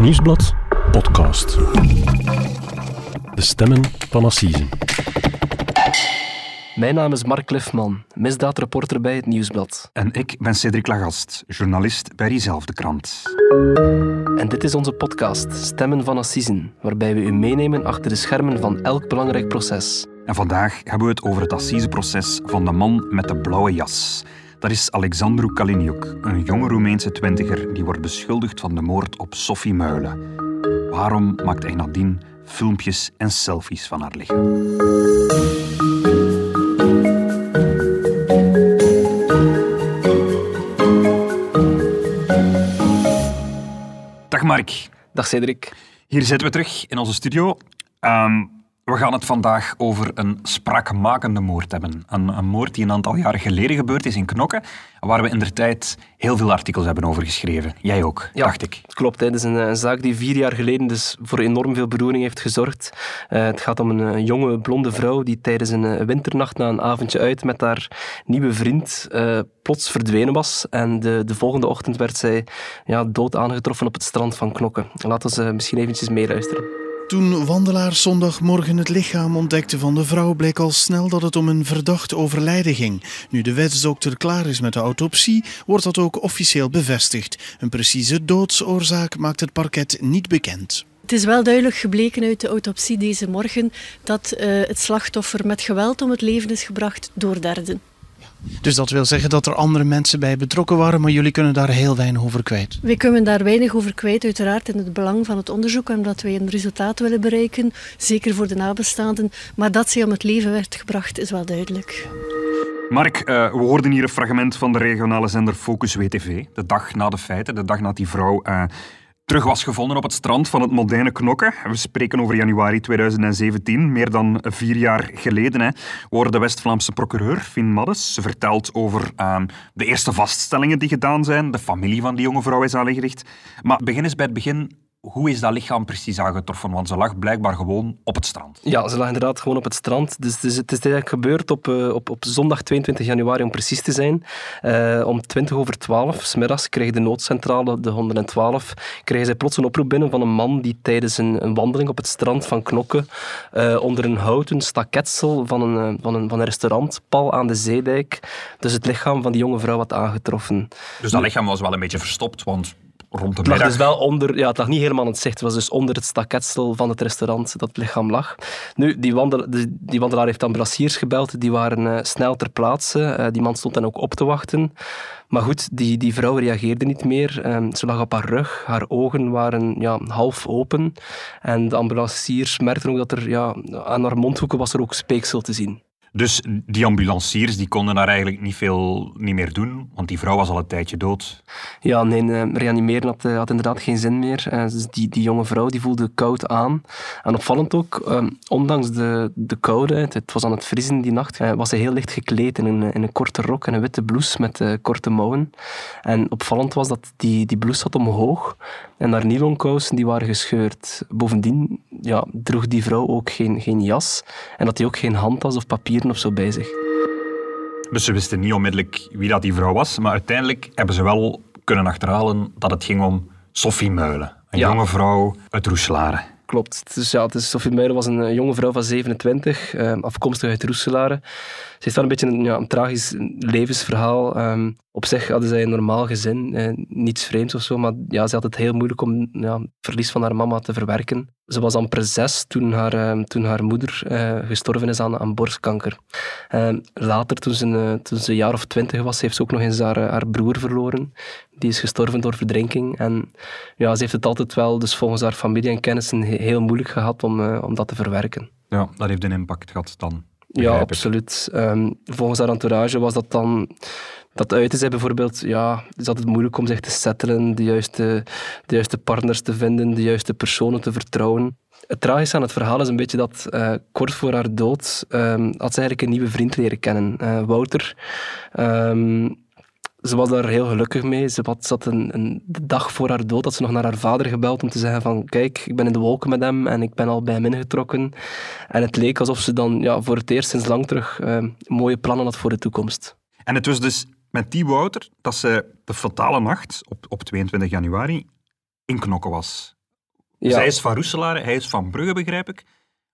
Nieuwsblad podcast. De stemmen van Assisen. Mijn naam is Mark Lifman, misdaadreporter bij het Nieuwsblad. En ik ben Cedric Lagast, journalist bij diezelfde krant. En dit is onze podcast Stemmen van Assisen, waarbij we u meenemen achter de schermen van elk belangrijk proces. En vandaag hebben we het over het assiseproces van de man met de blauwe jas. Dat is Alexandru Kaliniuk, een jonge Roemeense twintiger die wordt beschuldigd van de moord op Sophie Muilen. Waarom maakt hij nadien filmpjes en selfies van haar lichaam? Dag Mark. Dag Cedric. Hier zitten we terug in onze studio. Ehm, we gaan het vandaag over een spraakmakende moord hebben. Een, een, moord die een aantal jaren geleden gebeurd is in Knokke, waar we in der tijd heel veel artikels hebben over geschreven. Jij ook, ja, dacht ik. Klopt, het is een, een, zaak die vier jaar geleden dus voor enorm veel beroering heeft gezorgd. Uh, het gaat om een, een, jonge blonde vrouw die tijdens een winternacht na een avondje uit met haar nieuwe vriend uh, plots verdwenen was. En de, de volgende ochtend werd zij ja, dood aangetroffen op het strand van Knokke. Laten we uh, misschien eventjes meeluisteren. Toen wandelaars zondagmorgen het lichaam ontdekten van de vrouw, bleek al snel dat het om een verdacht overlijden ging. Nu de wetsdokter klaar is met de autopsie, wordt dat ook officieel bevestigd. Een precieze doodsoorzaak maakt het parket niet bekend. Het is wel duidelijk gebleken uit de autopsie deze morgen dat uh, het slachtoffer met geweld om het leven is gebracht door derden. Dus dat wil zeggen dat er andere mensen bij betrokken waren, maar jullie kunnen daar heel weinig over kwijt. Wij kunnen daar weinig over kwijt, uiteraard in het belang van het onderzoek, omdat wij een resultaat willen bereiken, zeker voor de nabestaanden. Maar dat zij om het leven werd gebracht, is wel duidelijk. Mark, uh, we hoorden hier een fragment van de regionale zender Focus WTV, de dag na de feiten, de dag na die vrouw uh, terug was gevonden op het strand van het moderne Knokke. We spreken over januari 2017, meer dan vier jaar geleden. Hè, hoorde de West-Vlaamse procureur Finn Maddes. Ze vertelt over uh, de eerste vaststellingen die gedaan zijn. De familie van die jonge vrouw is aangericht. Maar begin eens bij het begin hoe is dat lichaam precies aangetroffen? Want ze lag blijkbaar gewoon op het strand. Ja, ze lag inderdaad gewoon op het strand. Dus, dus het is eigenlijk gebeurd op, uh, op, op zondag 22 januari, om precies te zijn. Uh, om 20 over 12, smiddags, kreeg de noodcentrale, de 112, kreeg zij plots een oproep binnen van een man die tijdens een, een wandeling op het strand van Knokke uh, onder een houten staketsel van een, van, een, van een restaurant, pal aan de zeedijk, dus het lichaam van die jonge vrouw had aangetroffen. Dus dat lichaam was wel een beetje verstopt, want rond de het lag dus wel onder, ja, het lag niet helemaal in het zicht. Het was dus onder het staketsel van het restaurant dat het lichaam lag. Nu, die, wandel, die wandelaar heeft ambulanciers gebeld. Die waren uh, snel ter plaatse. Uh, die man stond dan ook op te wachten. Maar goed, die, die vrouw reageerde niet meer. Um, ze lag op haar rug. Haar ogen waren ja, half open. En de ambulanciers merkten ook dat er ja, aan haar mondhoeken was er ook speeksel te zien. Dus die ambulanciers die konden daar eigenlijk niet veel niet meer doen, want die vrouw was al een tijdje dood. Ja, nee, uh, reanimeren had, uh, had, inderdaad geen zin meer. Uh, dus die, die jonge vrouw die voelde koud aan. En opvallend ook, ondanks de, de koude, het, het, was aan het vriezen die nacht, was ze heel licht gekleed in een, in een korte rok en een witte blouse met korte mouwen. En opvallend was dat die, die blouse zat omhoog en haar nylonkousen die waren gescheurd. Bovendien ja, droeg die vrouw ook geen, geen jas en had hij ook geen handtas of papieren of zo bij zich. Dus ze wisten niet onmiddellijk wie dat die vrouw was, maar uiteindelijk hebben ze wel kunnen achterhalen dat het ging om Sophie Muilen, een ja. jonge vrouw uit Roeselare. Klopt. Dus ja, dus Sophie Muilen was een jonge vrouw van 27, eh, afkomstig uit Roeselare. Ze heeft wel een beetje een, ja, een tragisch levensverhaal. Um, op zich hadden zij een normaal gezin, eh, niets vreemds of zo, maar ja, ze had het heel moeilijk om ja, het verlies van haar mama te verwerken. Ze was amper zes toen haar, uh, toen haar moeder uh, gestorven is aan, aan borstkanker. later, toen ze, toen ze een jaar of twintig was, heeft ze ook nog eens haar, haar broer verloren. Die is gestorven door verdrinking. En ja, ze heeft het altijd wel, dus volgens haar familie en kennissen, heel moeilijk gehad om, om dat te verwerken. Ja, dat heeft een impact gehad dan. Ja, absoluut. Um, volgens haar entourage was dat dan dat uit is bijvoorbeeld, ja, is altijd moeilijk om zich te settelen, de juiste, de juiste partners te vinden, de juiste personen te vertrouwen. Het tragische aan het verhaal is een beetje dat uh, kort voor haar dood um, had ze eigenlijk een nieuwe vriend leren kennen, uh, Wouter. Um, ze was daar heel gelukkig mee. Ze had, zat een, een, dag voor haar dood had ze nog naar haar vader gebeld om te zeggen van kijk, ik ben in de wolken met hem en ik ben al bij hem ingetrokken. En het leek alsof ze dan ja, voor het eerst sinds lang terug uh, mooie plannen had voor de toekomst. En het was dus met die Wouter dat ze de fatale nacht op, op 22 januari in Knokke was. Ja. Zij is van Roeselaar, hij is van Brugge, begrijp ik.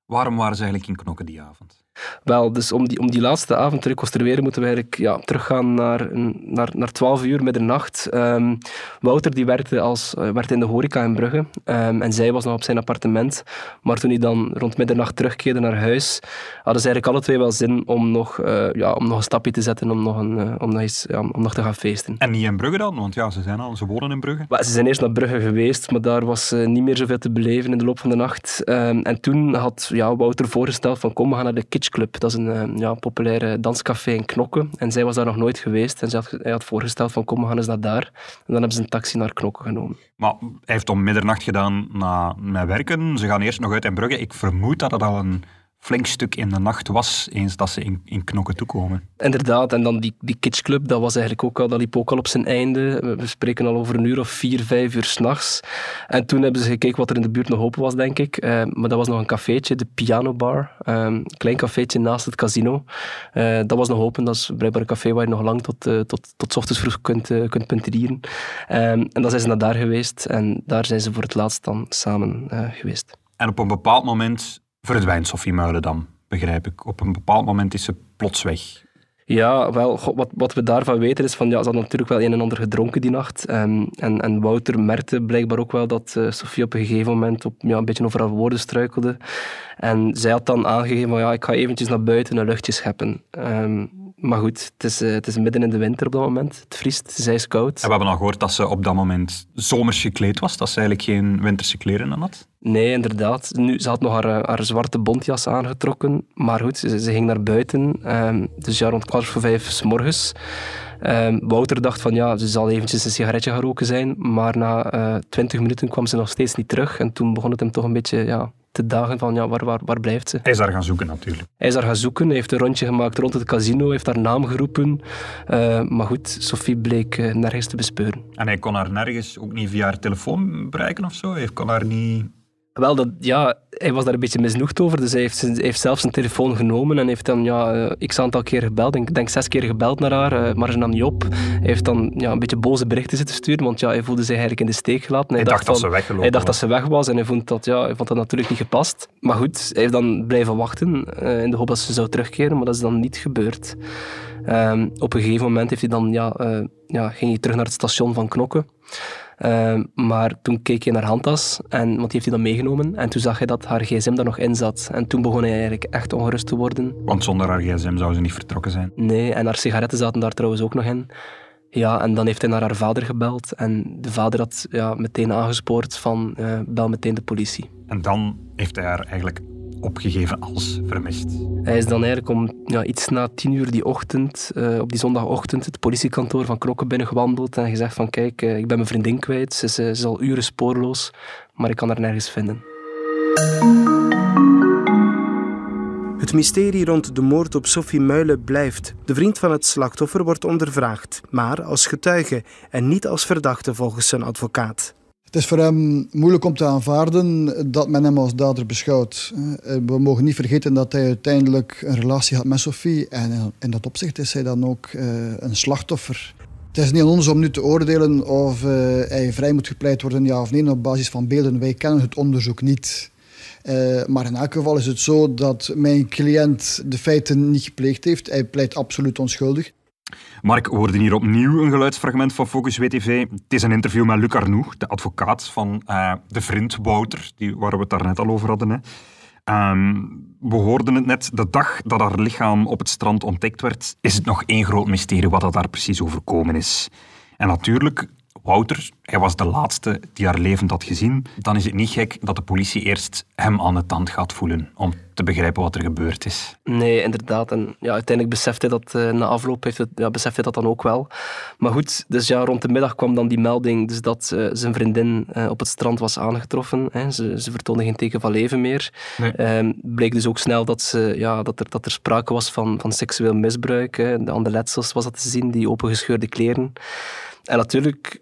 Waarom waren ze eigenlijk in Knokken die avond? Wel, dus om die, om die laatste avond te reconstrueren moeten we eigenlijk ja, teruggaan naar, naar, naar 12 uur middernacht. Ehm Wouter die werkte, als, eh, werkte in de horeca in Brugge ehm, en zij was nog op zijn appartement. Maar toen hij dan rond middernacht terugkeerde naar huis, hadden ze eigenlijk alle twee wel zin om nog, eh, ja, om nog een stapje te zetten, om nog, een, eh, om nog, eens, ja, om nog te gaan feesten. En niet in Brugge dan, want ja, ze, zijn al, ze wonen in Brugge. Maar ze zijn eerst naar Brugge geweest, maar daar was niet meer zoveel te beleven in de loop van de nacht. Ehm, en toen had ja, Wouter voorgesteld van kom, we gaan naar de Club. Dat is een eh, ja, populaire danscafé in Knokke. En zij was daar nog nooit geweest. En had, hij had voorgesteld van kom, we gaan eens naar daar. En dan hebben ze een taxi naar Knokke genomen. Maar hij heeft om middernacht gedaan na, met werken. Ze gaan eerst nog uit in Brugge. Ik vermoed dat het al een flink stuk in de nacht was, eens dat ze in, in Knokken toekomen. Inderdaad, en dan die, die Kitsch Club, dat was eigenlijk ook al, dat liep ook al op zijn einde. We- spreken al over een uur of vier, vijf uur s'nachts. En toen hebben ze gekeken wat er in de buurt nog open was, denk ik. Eh, maar dat was nog een cafeetje, de Piano Bar. Een klein cafeetje naast het casino. Eh, dat was nog open, dat is blijkbaar een café waar je nog lang tot, eh, tot, tot 's ochtends vroeg kunt, kunt punterieren. Eh, en dan zijn ze naar daar geweest en daar zijn ze voor het laatst dan samen geweest. En op een bepaald moment verdwijnt Sophie Muilendam, begrijp ik. Op een bepaald moment is ze plots weg. Ja, wel, wat, wat we daarvan weten is van, ja, ze hadden natuurlijk wel een en ander gedronken die nacht. Ehm, en, en Wouter merkte blijkbaar ook wel dat eh, Sofie op een gegeven moment op, ja, een beetje over haar woorden struikelde. En zij had dan aangegeven van, ja, ik ga eventjes naar buiten een luchtje scheppen. Ehm, maar goed, het is, eh, het is midden in de winter op dat moment. Het vriest, zij is koud. En we hebben al gehoord dat ze op dat moment zomers gekleed was, dat ze eigenlijk geen winterse kleren aan had. Nee, inderdaad. Nu, ze had nog haar, eh, haar zwarte bontjas aangetrokken. Maar goed, ze, ze ging naar buiten. ehm, dus ja, rond kwart voor vijf s morgens. Ehm, Wouter dacht van ja, ze zal eventjes een sigaretje gaan roken zijn. Maar na eh, twintig minuten kwam ze nog steeds niet terug. En toen begon het hem toch een beetje ja, te dagen van ja, waar, waar, waar blijft ze? Hij is daar gaan zoeken natuurlijk. Hij is daar gaan zoeken, hij heeft een rondje gemaakt rond het casino, heeft haar naam geroepen. Eh, maar goed, Sophie bleek eh, nergens te bespeuren. En hij kon haar nergens, ook niet via haar telefoon bereiken of zo. Hij kon haar niet... Wel, dat, ja, hij was daar een beetje misnoegd over. Dus hij heeft, hij heeft zelf zijn telefoon genomen en heeft dan ja, eh, x aantal keer gebeld. Ik denk zes keer gebeld naar haar, eh, maar ze nam niet op. Hij heeft dan ja, een beetje boze berichten zitten sturen, want ja, hij voelde zich eigenlijk in de steek gelaten. Hij dacht dat van- ze weggelopen Hij dacht dat ze weg was en hij vond dat, ja, hij vond dat natuurlijk niet gepast. Maar goed, hij heeft dan blijven wachten eh, in de hoop dat ze zou terugkeren, maar dat is dan niet gebeurd. Ehm, op een gegeven moment heeft hij dan, ja, ja, ging hij terug naar het station van Knokke. Ehm, maar toen keek hij naar haar handtas, en, want die heeft hij dan meegenomen. En toen zag hij dat haar gsm daar nog in zat. En toen begon hij eigenlijk echt ongerust te worden. Want zonder haar gsm zou ze niet vertrokken zijn. Nee, en haar sigaretten zaten daar trouwens ook nog in. Ja, en dan heeft hij naar haar vader gebeld. En de vader had ja, meteen aangespoord van, eh, bel meteen de politie. En dan heeft hij haar eigenlijk opgegeven als vermist. Hij is dan eigenlijk om ja, iets na tien uur die ochtend, eh, op die zondagochtend, het politiekantoor van Knokke binnengewandeld en gezegd van kijk, eh, ik ben mijn vriendin kwijt, ze is, eh, ze is al uren spoorloos, maar ik kan haar nergens vinden. Het mysterie rond de moord op Sophie Muilen blijft. De vriend van het slachtoffer wordt ondervraagd, maar als getuige en niet als verdachte volgens zijn advocaat. Het is voor hem moeilijk om te aanvaarden dat men hem als dader beschouwt. Eh, We mogen niet vergeten dat hij uiteindelijk een relatie had met Sophie. En in dat opzicht is hij dan ook eh, een slachtoffer. Het is niet aan ons om nu te oordelen of eh, hij vrij moet gepleit worden, ja of nee, op basis van beelden. Wij kennen het onderzoek niet. Eh, maar in elk geval is het zo dat mijn cliënt de feiten niet gepleegd heeft. Hij pleit absoluut onschuldig. Mark, we hoorden hier opnieuw een geluidsfragment van Focus WTV. Het is een interview met Luc Arnoux, de advocaat van eh, de vriend Wouter, die, waar we het daarnet al over hadden. Hè. Ehm, we hoorden het net, de dag dat haar lichaam op het strand ontdekt werd, is het nog één groot mysterie wat dat daar precies overkomen is. En natuurlijk, Wouter, hij was de laatste die haar levend had gezien. Dan is het niet gek dat de politie eerst hem aan de tand gaat voelen om te begrijpen wat er gebeurd is. Nee, inderdaad. En ja, uiteindelijk beseft hij dat eh, na afloop, heeft het, ja, beseft hij dat dan ook wel. Maar goed, dus ja, rond de middag kwam dan die melding dus dat eh, zijn vriendin eh, op het strand was aangetroffen. Hè. Ze, ze vertoonde geen teken van leven meer. Nee. Ehm, bleek dus ook snel dat, ze, ja, dat, er, dat er sprake was van, van seksueel misbruik. Hè. De- Aan de letsels was dat te zien, die opengescheurde kleren. En natuurlijk,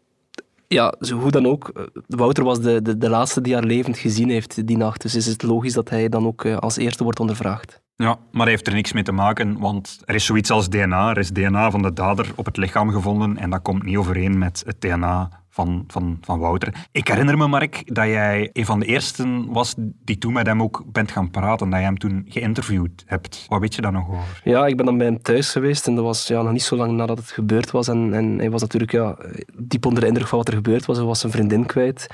ja, zo dan ook, eh, Wouter was de, de, de laatste die haar levend gezien heeft die nacht. Dus is het logisch dat hij dan ook eh, als eerste wordt ondervraagd. Ja, maar hij heeft er niks mee te maken, want er is zoiets als DNA. Er is DNA van de dader op het lichaam gevonden en dat komt niet overeen met het DNA van, van, van Wouter. Ik herinner me, Mark, dat jij een van de eersten was die toen met hem ook bent gaan praten, dat je hem toen geïnterviewd hebt. Wat weet je daar nog over? Ja, ik ben dan bij hem thuis geweest en dat was ja, nog niet zo lang nadat het gebeurd was. En, en hij was natuurlijk ja, diep onder de indruk van wat er gebeurd was. Hij was zijn vriendin kwijt.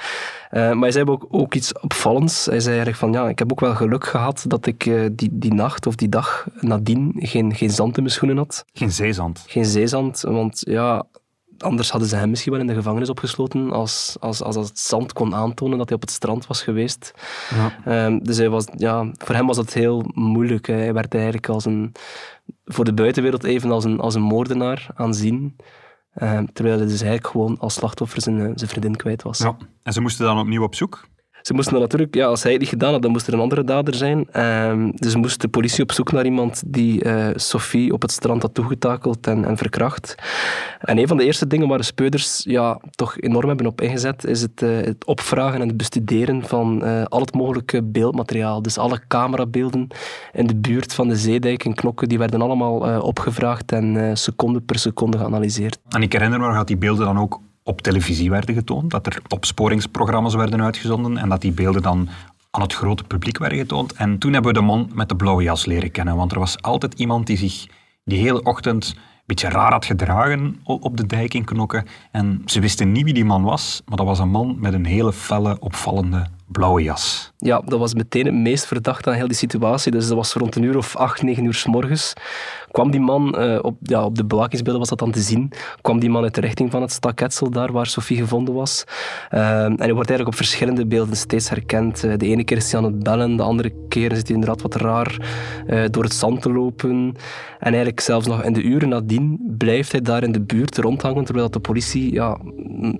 Uh, maar hij zei ook, ook iets opvallends. Hij zei eigenlijk van, ja, ik heb ook wel geluk gehad dat ik uh, die, die nacht of die dag nadien geen, geen zand in mijn schoenen had. Geen zeezand? Geen zeezand, want ja, anders hadden ze hem misschien wel in de gevangenis opgesloten als, als, als het zand kon aantonen dat hij op het strand was geweest. Ja. Um, dus hij was, ja, voor hem was dat heel moeilijk. Hij werd eigenlijk als een, voor de buitenwereld even als een, als een moordenaar aanzien. Um, terwijl hij dus eigenlijk gewoon als slachtoffer zijn, eh, zijn vriendin kwijt was. Ja. En ze moesten dan opnieuw op zoek? Ze moesten dan natuurlijk, ja, als hij het niet gedaan had, dan moest er een andere dader zijn. Um, dus moest de politie op zoek naar iemand die uh, Sophie op het strand had toegetakeld en, en verkracht. En een van de eerste dingen waar de speuders ja, toch enorm hebben op ingezet, is het, uh, het opvragen en het bestuderen van uh, al het mogelijke beeldmateriaal. Dus alle camerabeelden in de buurt van de zeedijk en Knokken, die werden allemaal opgevraagd en seconde per seconde geanalyseerd. En ik herinner me dat die beelden dan ook op televisie werden getoond, dat er opsporingsprogramma's werden uitgezonden en dat die beelden dan aan het grote publiek werden getoond. En toen hebben we de man met de blauwe jas leren kennen, want er was altijd iemand die zich die hele ochtend een beetje raar had gedragen op de dijk in Knokken. En ze wisten niet wie die man was, maar dat was een man met een hele felle, opvallende blauwe jas. Ja, dat was meteen het meest verdachte aan heel die situatie. Dus dat was rond een uur of acht, negen uur s morgens. Kwam die man, uh, op, ja, op de bewakingsbeelden was dat dan te zien, kwam die man uit de richting van het staketsel, daar waar Sophie gevonden was. Uh, en hij wordt eigenlijk op verschillende beelden steeds herkend. Uh, de ene keer is hij aan het bellen, de andere keer zit hij inderdaad wat raar door het zand te lopen. En eigenlijk zelfs nog in de uren nadien blijft hij daar in de buurt rondhangen, terwijl de politie ja,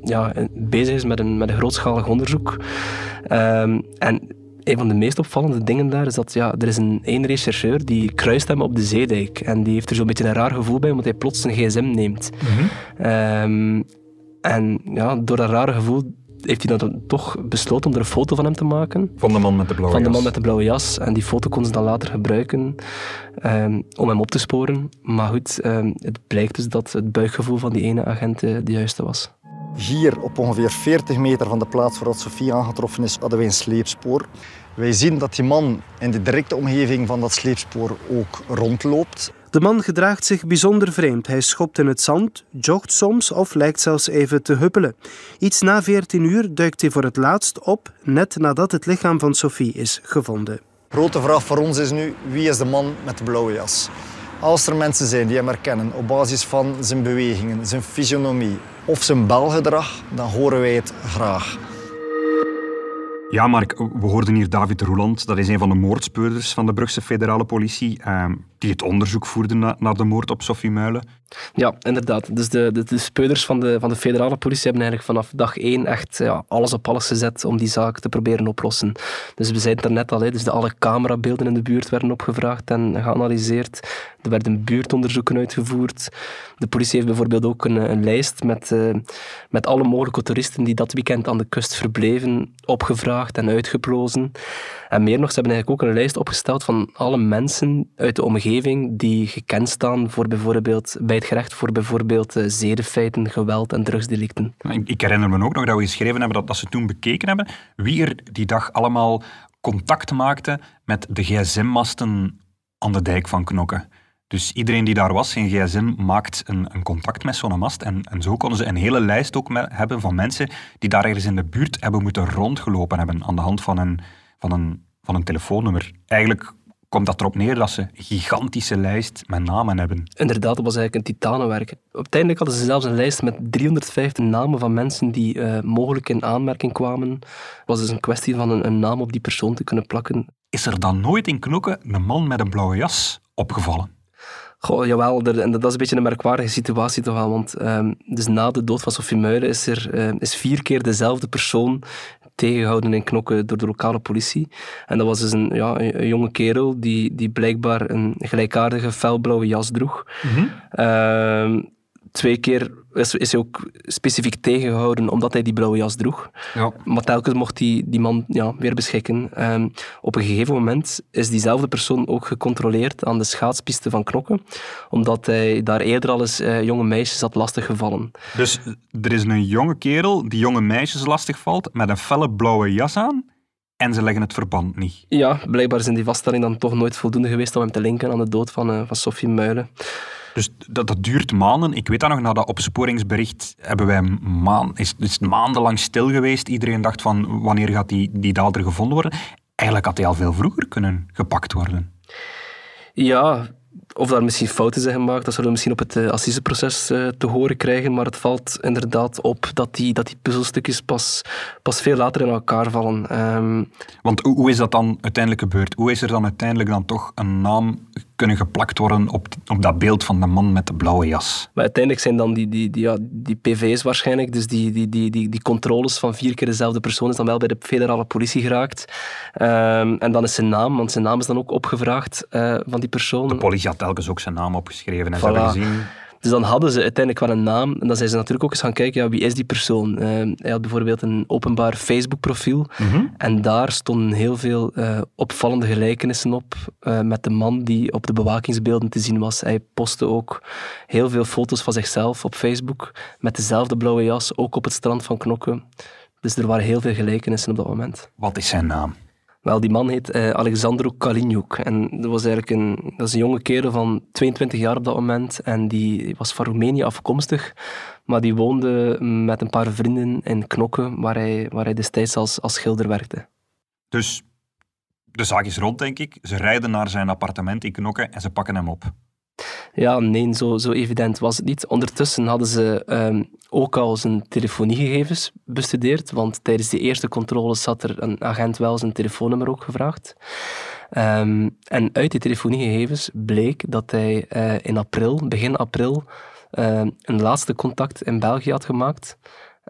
ja, bezig is met een, met een grootschalig onderzoek. Um, en een van de meest opvallende dingen daar is dat ja, er is een één rechercheur die kruist hem op de zeedijk. En die heeft er zo'n beetje een raar gevoel bij, omdat hij plots een gsm neemt. Mm um, en ja, door dat rare gevoel heeft hij dan toch besloten om er een foto van hem te maken. Van de man met de blauwe jas. Van de man met de blauwe jas. En die foto kon ze dan later gebruiken um, om hem op te sporen. Maar goed, um, het blijkt dus dat het buikgevoel van die ene agent uh, de juiste was. Hier, op ongeveer 40 meter van de plaats waar Sofie aangetroffen is, hadden wij een sleepspoor. Wij zien dat die man in de directe omgeving van dat sleepspoor ook rondloopt. De man gedraagt zich bijzonder vreemd. Hij schopt in het zand, jogt soms of lijkt zelfs even te huppelen. Iets na 14 uur duikt hij voor het laatst op, net nadat het lichaam van Sophie is gevonden. Grote vraag voor ons is nu, wie is de man met de blauwe jas? Als er mensen zijn die hem herkennen op basis van zijn bewegingen, zijn fysionomie of zijn belgedrag, dan horen wij het graag. Ja, Mark, we hoorden hier David Roeland. Dat is een van de moordspeurders van de Brugse federale politie, eh, die het onderzoek voerde na, naar de moord op Sophie Muilen. Ja, inderdaad. Dus de, de, de speurders van de, van de federale politie hebben eigenlijk vanaf dag één echt ja, alles op alles gezet om die zaak te proberen oplossen. Dus we zeiden het net al, dus de alle camerabeelden in de buurt werden opgevraagd en geanalyseerd. Er werden buurtonderzoeken uitgevoerd. De politie heeft bijvoorbeeld ook een, een lijst met, uh, met alle mogelijke toeristen die dat weekend aan de kust verbleven, opgevraagd en uitgeplozen. En meer nog, ze hebben eigenlijk ook een lijst opgesteld van alle mensen uit de omgeving die gekend staan voor bijvoorbeeld, bij het gerecht voor bijvoorbeeld uh, zedenfeiten, geweld en drugsdelicten. Ik, herinner me ook nog dat we geschreven hebben dat, dat ze toen bekeken hebben wie er die dag allemaal contact maakte met de gsm-masten aan de dijk van Knokken. Dus iedereen die daar was, zijn gsm, maakt een, een contact met zo'n mast. En, en, zo konden ze een hele lijst ook hebben van mensen die daar ergens in de buurt hebben moeten rondgelopen hebben aan de hand van een, van een, van een telefoonnummer. Eigenlijk komt dat erop neer dat ze een gigantische lijst met namen hebben. Inderdaad, dat was eigenlijk een titanenwerk. Uiteindelijk hadden ze zelfs een lijst met 350 namen van mensen die uh, mogelijk in aanmerking kwamen. Het was dus een kwestie van een, een naam op die persoon te kunnen plakken. Is er dan nooit in Knokken een man met een blauwe jas opgevallen? Goh, jawel, er, en dat is een beetje een merkwaardige situatie toch wel, want um, dus na de dood van Sophie Muilen is er uh, is vier keer dezelfde persoon tegengehouden in Knokken door de lokale politie. En dat was dus een, ja, een jonge kerel die, die blijkbaar een gelijkaardige felblauwe jas droeg. Mm -hmm. uh, twee keer is, is hij ook specifiek tegengehouden omdat hij die blauwe jas droeg. Ja. Maar telkens mocht die, die man ja, weer beschikken. Ehm, op een gegeven moment is diezelfde persoon ook gecontroleerd aan de schaatspiste van Knokken, omdat hij daar eerder al eens eh, jonge meisjes had lastiggevallen. Dus er is een jonge kerel die jonge meisjes lastig valt met een felle blauwe jas aan en ze leggen het verband niet. Ja, blijkbaar is in die vaststelling dan toch nooit voldoende geweest om hem te linken aan de dood van, eh, van Sophie Muilen. Dus dat, dat duurt maanden. Ik weet dat nog, na dat opsporingsbericht hebben wij maan, is, is maandenlang stil geweest. Iedereen dacht van, wanneer gaat die, die dader gevonden worden? Eigenlijk had hij al veel vroeger kunnen gepakt worden. Ja, of daar misschien fouten zijn gemaakt, dat zullen we misschien op het uh, assiseproces uh, te horen krijgen. Maar het valt inderdaad op dat die, dat die puzzelstukjes pas, pas veel later in elkaar vallen. Um, Want hoe, hoe is dat dan uiteindelijk gebeurd? Hoe is er dan uiteindelijk dan toch een naam kunnen geplakt worden op, op dat beeld van de man met de blauwe jas? Maar uiteindelijk zijn dan die, die, die, ja, die PV's waarschijnlijk, dus die, die, die, die, die controles van vier keer dezelfde persoon, is dan wel bij de federale politie geraakt. Um, en dan is zijn naam, want zijn naam is dan ook opgevraagd uh, van die persoon. De politie had telkens ook zijn naam opgeschreven en voilà. ze hebben gezien... Dus dan hadden ze uiteindelijk wel een naam. En dan zijn ze natuurlijk ook eens gaan kijken, ja, wie is die persoon? Uh, hij had bijvoorbeeld een openbaar Facebook-profiel. Mhm. Mm -hmm. En daar stonden heel veel uh, opvallende gelijkenissen op uh, met de man die op de bewakingsbeelden te zien was. Hij postte ook heel veel foto's van zichzelf op Facebook met dezelfde blauwe jas, ook op het strand van Knokke. Dus er waren heel veel gelijkenissen op dat moment. Wat is zijn naam? Wel, die man heet uh, Alexandro Kalinjuk. En dat was eigenlijk een, dat is een jonge kerel van 22 jaar op dat moment. En die was van Roemenië afkomstig. Maar die woonde met een paar vrienden in Knokke, waar hij, waar hij destijds als, als schilder werkte. Dus de zaak is rond, denk ik. Ze rijden naar zijn appartement in Knokke en ze pakken hem op. Ja, nee, zo, zo evident was het niet. Ondertussen hadden ze um, ook al zijn telefoniegegevens bestudeerd, want tijdens de eerste controles had er een agent wel zijn telefoonnummer ook gevraagd. Um, en uit die telefoniegegevens bleek dat hij uh, in april, begin april, uh, een laatste contact in België had gemaakt.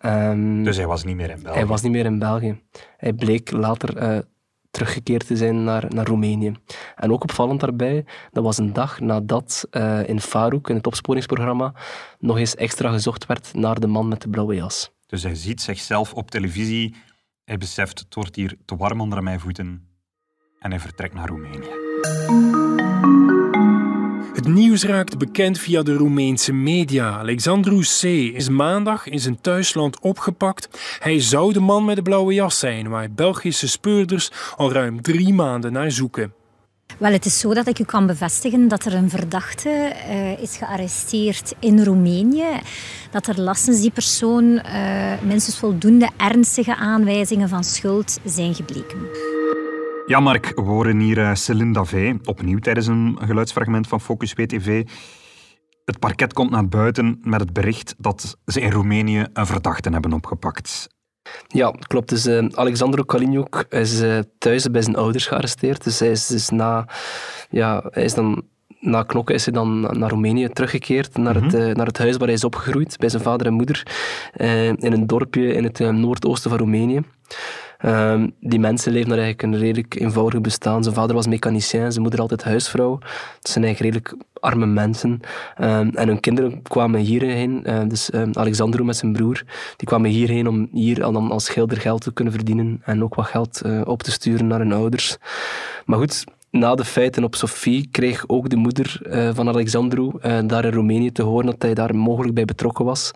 Um, dus hij was niet meer in België? Hij was niet meer in België. Hij bleek later uh, teruggekeerd te zijn naar, naar Roemenië. En ook opvallend daarbij, dat was een dag nadat uh, in Farouk, in het opsporingsprogramma, nog eens extra gezocht werd naar de man met de blauwe jas. Dus hij ziet zichzelf op televisie, hij beseft, het wordt hier te warm onder mijn voeten en hij vertrekt naar Roemenië. Het nieuws raakt bekend via de Roemeense media. Alexandru C. is maandag in zijn thuisland opgepakt. Hij zou de man met de blauwe jas zijn, waar Belgische speurders al ruim drie maanden naar zoeken. Wel, het is zo dat ik u kan bevestigen dat er een verdachte uh, is gearresteerd in Roemenië. Dat er lastens die persoon uh, minstens voldoende ernstige aanwijzingen van schuld zijn gebleken. Ja, Mark, we horen hier uh, Céline Davé, opnieuw tijdens een geluidsfragment van Focus WTV. Het parket komt naar buiten met het bericht dat ze in Roemenië een verdachte hebben opgepakt. Ja, klopt. Dus uh, Alexandro Kalinjuk is uh, thuis bij zijn ouders gearresteerd. Dus hij is, dus na, ja, hij is dan na knokken is hij dan naar Roemenië teruggekeerd, naar, mm -hmm. het, uh, naar het huis waar hij is opgegroeid, bij zijn vader en moeder, uh, in een dorpje in het uh, noordoosten van Roemenië. Um, die mensen leven daar eigenlijk een redelijk eenvoudig bestaan. Zijn vader was mechanicien, zijn moeder altijd huisvrouw. Het zijn eigenlijk redelijk arme mensen. Um, en hun kinderen kwamen hierheen, uh, dus um, Alexandro met zijn broer, die kwamen hierheen om hier dan als schilder geld te kunnen verdienen en ook wat geld uh, op te sturen naar hun ouders. Maar goed, na de feiten op Sofie kreeg ook de moeder uh, van Alexandru uh, daar in Roemenië te horen dat hij daar mogelijk bij betrokken was.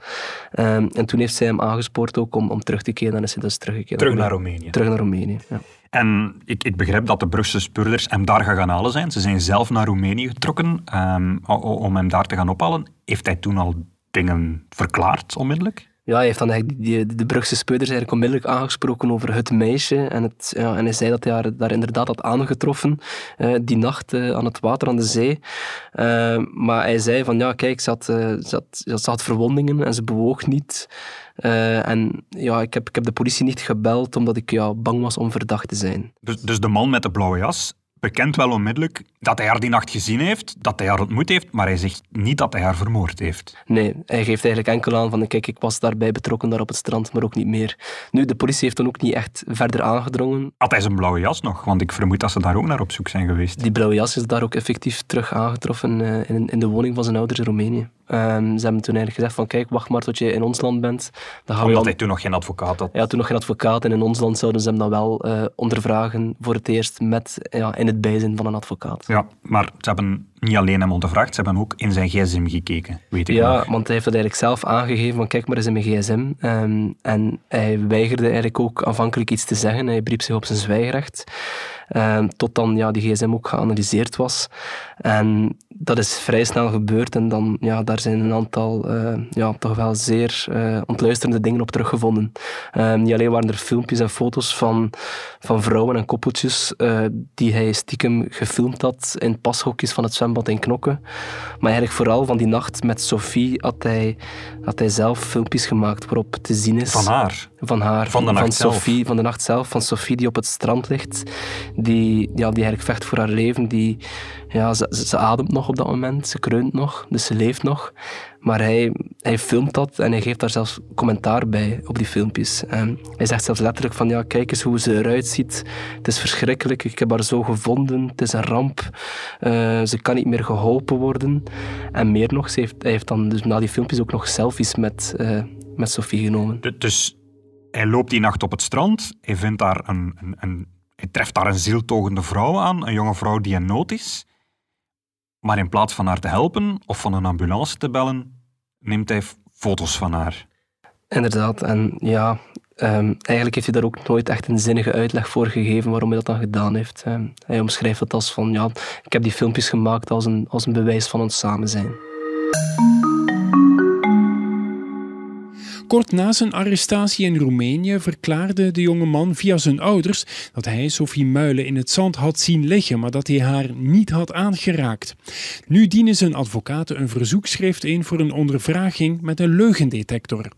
Uh, en toen heeft zij hem aangespoord ook om, om terug te keren. En is hij dus teruggekeerd. Terug naar Roemenië. Terug naar Roemenië, ja. En ik, ik begrijp dat de Brugse speurders hem daar gaan halen zijn. Ze zijn zelf naar Roemenië getrokken um, om hem daar te gaan ophalen. Heeft hij toen al dingen verklaard onmiddellijk? Ja, hij heeft dan de Brugse speurders eigenlijk onmiddellijk aangesproken over het meisje. En, het, ja, en hij zei dat hij haar daar inderdaad had aangetroffen, uh, die nacht uh, aan het water aan de zee. Uh, maar hij zei van, ja, kijk, ze had, ze had, ze had verwondingen en ze bewoog niet. en ja, ik heb, ik heb de politie niet gebeld, omdat ik ja, bang was om verdacht te zijn. Dus, dus de man met de blauwe jas bekent wel onmiddellijk dat hij haar die nacht gezien heeft, dat hij haar ontmoet heeft, maar hij zegt niet dat hij haar vermoord heeft. Nee, hij geeft eigenlijk enkel aan van kijk, ik was daarbij betrokken daar op het strand, maar ook niet meer. Nu, de politie heeft dan ook niet echt verder aangedrongen. Had hij zijn blauwe jas nog? Want ik vermoed dat ze daar ook naar op zoek zijn geweest. Die blauwe jas is daar ook effectief terug aangetroffen in, in de woning van zijn ouders in Roemenië. Ehm, ze hebben toen eigenlijk gezegd van kijk, wacht maar tot je in ons land bent. Dan gaan we hij toen nog geen advocaat had. Ja, toen nog geen advocaat. En in ons land zouden ze hem dan wel uh, ondervragen voor het eerst met, ja, in het bijzijn van een advocaat. Ja, maar ze hebben niet alleen hem ondervraagd, ze hebben ook in zijn gsm gekeken, weet ik Ja, nog. want hij heeft dat eigenlijk zelf aangegeven van kijk maar eens in mijn gsm. Ehm, en hij weigerde eigenlijk ook aanvankelijk iets te zeggen. Hij beriep zich op zijn zwijgrecht. Ehm, tot dan ja, die gsm ook geanalyseerd was. En dat is vrij snel gebeurd en dan, ja, daar zijn een aantal uh, ja, toch wel zeer uh, ontluisterende dingen op teruggevonden. Um, niet alleen waren er filmpjes en foto's van, van vrouwen en koppeltjes uh, die hij stiekem gefilmd had in pashokjes van het zwembad in Knokken. Maar eigenlijk vooral van die nacht met Sophie had hij, had hij zelf filmpjes gemaakt waarop te zien is... Van haar? Van haar. Van de nacht van zelf? Sophie, van de nacht zelf. Van Sophie die op het strand ligt. Die, ja, die eigenlijk vecht voor haar leven. Die, ja, ze, ze, ademt nog op dat moment. Ze kreunt nog. Dus ze leeft nog. Maar hij, hij filmt dat en hij geeft daar zelfs commentaar bij op die filmpjes. En hij zegt zelfs letterlijk van ja, kijk eens hoe ze eruit ziet. Het is verschrikkelijk. Ik heb haar zo gevonden. Het is een ramp. Uh, ze kan niet meer geholpen worden. En meer nog, ze heeft, hij heeft dan dus na die filmpjes ook nog selfies met, uh, met Sophie genomen. Dus hij loopt die nacht op het strand. Hij vindt daar een, hij treft daar een zieltogende vrouw aan, een jonge vrouw die in nood is. Maar in plaats van haar te helpen of van een ambulance te bellen, neemt hij foto's van haar. Inderdaad, en ja, um, eigenlijk heeft hij daar ook nooit echt een zinnige uitleg voor gegeven waarom hij dat dan gedaan heeft. Um, hij omschrijft het als van, ja, ik heb die filmpjes gemaakt als een, als een bewijs van ons samen zijn. Kort na zijn arrestatie in Roemenië verklaarde de jonge man via zijn ouders dat hij Sophie Muilen in het zand had zien liggen, maar dat hij haar niet had aangeraakt. Nu dienen zijn advocaten een verzoekschrift in voor een ondervraging met een leugendetector.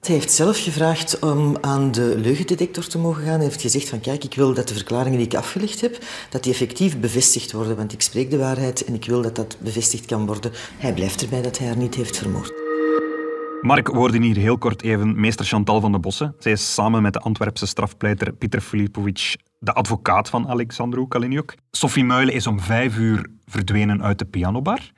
Hij heeft zelf gevraagd om aan de leugendetector te mogen gaan. Hij heeft gezegd van kijk, ik wil dat de verklaringen die ik afgelegd heb, dat die effectief bevestigd worden, want ik spreek de waarheid en ik wil dat dat bevestigd kan worden. Hij blijft erbij dat hij haar niet heeft vermoord. Mark, we hoorden hier heel kort even meester Chantal van de Bossen. Zij is samen met de Antwerpse strafpleiter Pieter Filipovic de advocaat van Alexandru Kaliniuk. Sophie Muilen is om vijf uur verdwenen uit de pianobar.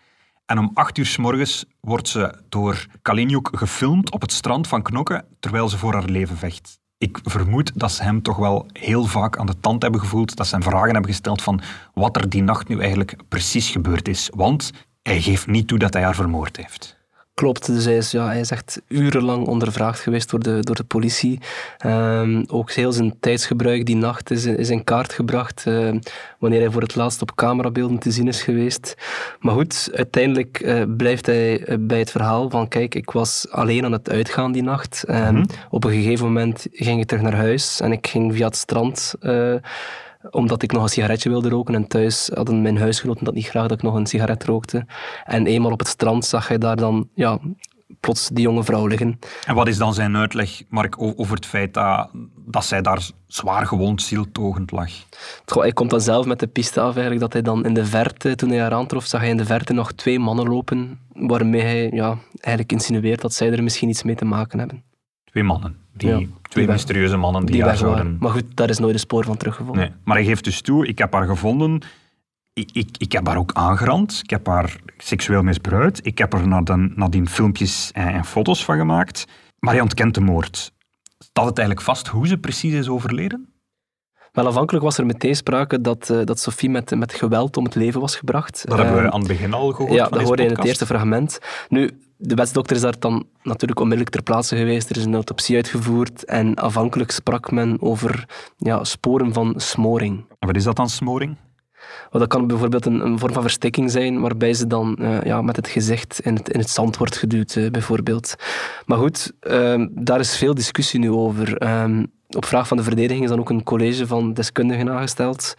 En om acht uur s morgens wordt ze door Kaliniuk gefilmd op het strand van Knokke terwijl ze voor haar leven vecht. Ik vermoed dat ze hem toch wel heel vaak aan de tand hebben gevoeld, dat ze hem vragen hebben gesteld van wat er die nacht nu eigenlijk precies gebeurd is. Want hij geeft niet toe dat hij haar vermoord heeft. Klopt, dus hij is, ja, hij is echt urenlang ondervraagd geweest door de, door de politie. Um, ook heel zijn tijdsgebruik die nacht is, is in kaart gebracht, uh, wanneer hij voor het laatst op camerabeelden te zien is geweest. Maar goed, uiteindelijk uh, blijft hij eh, bij het verhaal van kijk, ik was alleen aan het uitgaan die nacht. Um, mm -hmm. Op een gegeven moment ging ik terug naar huis en ik ging via het strand uh, omdat ik nog een sigaretje wilde roken. En thuis hadden mijn huisgenoten dat niet graag dat ik nog een sigaret rookte. En eenmaal op het strand zag hij daar dan ja, plots die jonge vrouw liggen. En wat is dan zijn uitleg, Mark, over het feit dat, dat zij daar zwaar gewond, zieltogend lag? Goh, hij komt dan zelf met de piste af eigenlijk, dat hij dan in de verte, toen hij haar aantrof, zag hij in de verte nog twee mannen lopen, waarmee hij ja, eigenlijk insinueert dat zij er misschien iets mee te maken hebben. Twee mannen. Die, ja, twee die mysterieuze mannen die, die haar zouden... Maar goed, daar is nooit een spoor van teruggevonden. Nee, maar hij geeft dus toe, ik heb haar gevonden, ik, ik, ik heb haar ook aangerand, ik heb haar seksueel misbruikt, ik heb er nadien, nadien filmpjes en, en foto's van gemaakt, maar hij ontkent de moord. Staat het eigenlijk vast hoe ze precies is overleden? Wel, afhankelijk was er meteen sprake dat, uh, dat Sophie met, met geweld om het leven was gebracht. Dat hebben we aan het begin al gehoord. Ja, dat hoorde je in het eerste fragment. Nu, de wetsdokter is daar dan natuurlijk onmiddellijk ter plaatse geweest. Er is een autopsie uitgevoerd en afhankelijk sprak men over ja, sporen van smoring. En wat is dat dan, smoring? Dat kan bijvoorbeeld een, een, vorm van verstikking zijn, waarbij ze dan uh, ja, met het gezicht in het, in het zand wordt geduwd, uh, bijvoorbeeld. Maar goed, uh, daar is veel discussie nu over. op vraag van de verdediging is dan ook een college van deskundigen aangesteld,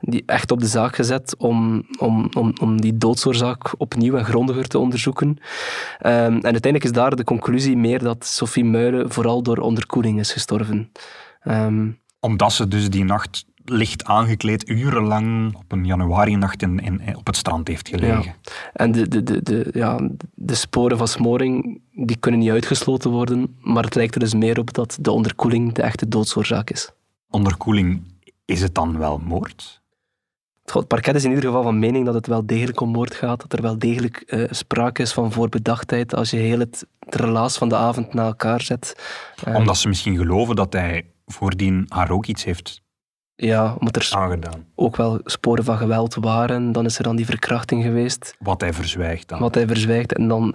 die echt op de zaak gezet om, om, om, om die doodsoorzaak opnieuw en grondiger te onderzoeken. Um, en uiteindelijk is daar de conclusie meer dat Sophie Muilen vooral door onderkoeling is gestorven. Omdat ze dus die nacht licht aangekleed, urenlang op een januari-nacht in, in, op het strand heeft gelegen. Ja. En de, de, de, de, ja, de sporen van smoring die kunnen niet uitgesloten worden, maar het lijkt er dus meer op dat de onderkoeling de echte doodsoorzaak is. Onderkoeling, is het dan wel moord? Het parket is in ieder geval van mening dat het wel degelijk om moord gaat, dat er wel degelijk uh, sprake is van voorbedachtheid als je heel het, het relaas van de avond na elkaar zet. Omdat ze misschien geloven dat hij voordien haar ook iets heeft ja, omdat er aangedaan. ook wel sporen van geweld waren. Dan is er dan die verkrachting geweest. Wat hij verzwijgt dan. Wat hij verzwijgt. En dan uh,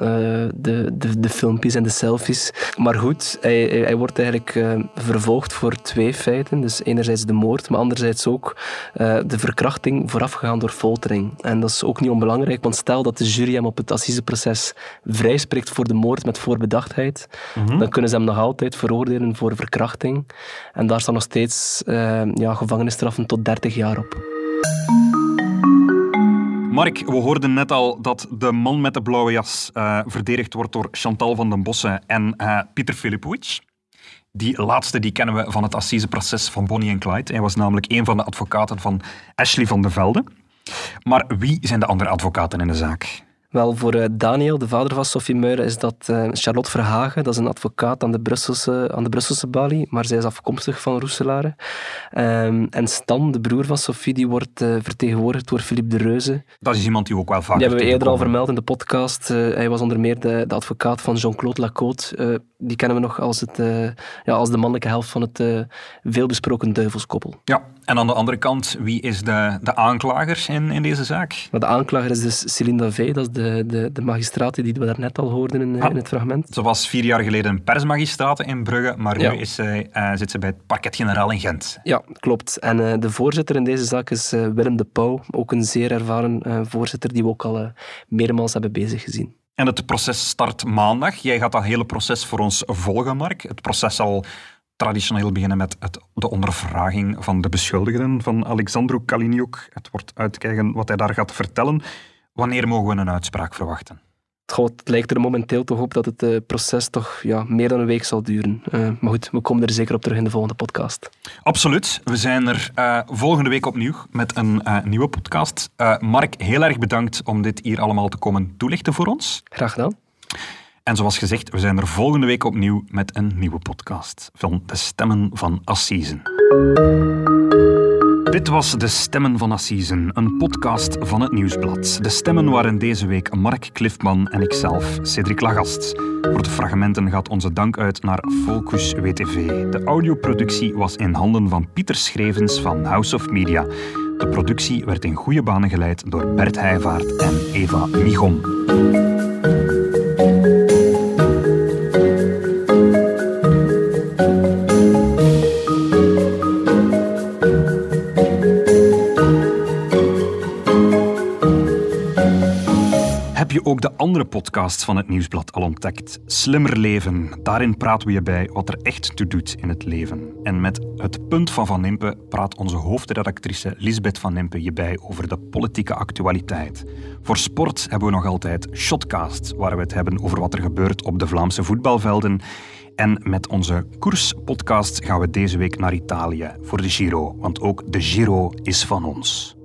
de, de, de filmpjes en de selfies. Maar goed, hij, hij wordt eigenlijk uh, vervolgd voor twee feiten. Dus enerzijds de moord, maar anderzijds ook uh, de verkrachting voorafgegaan door foltering. En dat is ook niet onbelangrijk, want stel dat de jury hem op het assiseproces vrijspreekt voor de moord met voorbedachtheid, mm -hmm. dan kunnen ze hem nog altijd veroordelen voor verkrachting. En daar staat nog steeds ja, gevangenisstraffen tot 30 jaar op. Mark, we hoorden net al dat de man met de blauwe jas uh, verdedigd wordt door Chantal van den Bossen en uh, Pieter Filipovic. Die laatste die kennen we van het assiseproces van Bonnie en Clyde. Hij was namelijk een van de advocaten van Ashley van de Velde. Maar wie zijn de andere advocaten in de zaak? Wel, voor uh, Daniel, de vader van Sophie Meuren, is dat uh, Charlotte Verhagen. Dat is een advocaat aan de Brusselse, aan de Brusselse balie, maar zij is afkomstig van Roeselare. Um, en Stan, de broer van Sophie, die wordt uh, vertegenwoordigd door Philippe de Reuze. Dat is iemand die ook wel vaak... Die hebben we eerder al vermeld in de podcast. hij was onder meer de, de advocaat van Jean-Claude Lacote. Die kennen we nog als, het, ja, als de mannelijke helft van het veelbesproken duivelskoppel. Ja, en aan de andere kant, wie is de, de aanklager in, in deze zaak? Maar de aanklager is dus Céline Davey, dat is de, de, de magistraat die we daarnet al hoorden in, ah, in het fragment. Ze was vier jaar geleden een persmagistraat in Brugge, maar ja. nu is zij, uh, zit ze bij het parket-generaal in Gent. Ja, klopt. En de voorzitter in deze zaak is Willem de Pauw, ook een zeer ervaren voorzitter die we ook al meermaals hebben bezig gezien. En het proces start maandag. Jij gaat dat hele proces voor ons volgen, Mark. Het proces zal traditioneel beginnen met het, de ondervraging van de beschuldigden van Alexandru Kaliniuk. Het wordt uitkijken wat hij daar gaat vertellen. Wanneer mogen we een uitspraak verwachten? Het lijkt er momenteel toch op dat het uh, proces toch ja, meer dan een week zal duren. Uh, maar goed, we komen er zeker op terug in de volgende podcast. Absoluut. We zijn er uh, volgende week opnieuw met een nieuwe podcast. Mark, heel erg bedankt om dit hier allemaal te komen toelichten voor ons. Graag gedaan. En zoals gezegd, we zijn er volgende week opnieuw met een nieuwe podcast van De Stemmen van Assisen. Dit was De Stemmen van Assisen, een podcast van het Nieuwsblad. De stemmen waren deze week Mark Cliffman en ikzelf, Cedric Lagast. Voor de fragmenten gaat onze dank uit naar Focus WTV. De audioproductie was in handen van Pieter Schrevens van House of Media. De productie werd in goede banen geleid door Bert Heijvaart en Eva Michom. Ook de andere podcasts van het Nieuwsblad al ontdekt? Slimmer Leven, daarin praten we je bij wat er echt toe doet in het leven. En met het punt van Van Impe praat onze hoofdredactrice Lisbeth Van Impe je bij over de politieke actualiteit. Voor sport hebben we nog altijd Shotcast, waar we het hebben over wat er gebeurt op de Vlaamse voetbalvelden. En met onze koerspodcast gaan we deze week naar Italië voor de Giro, want ook de Giro is van ons.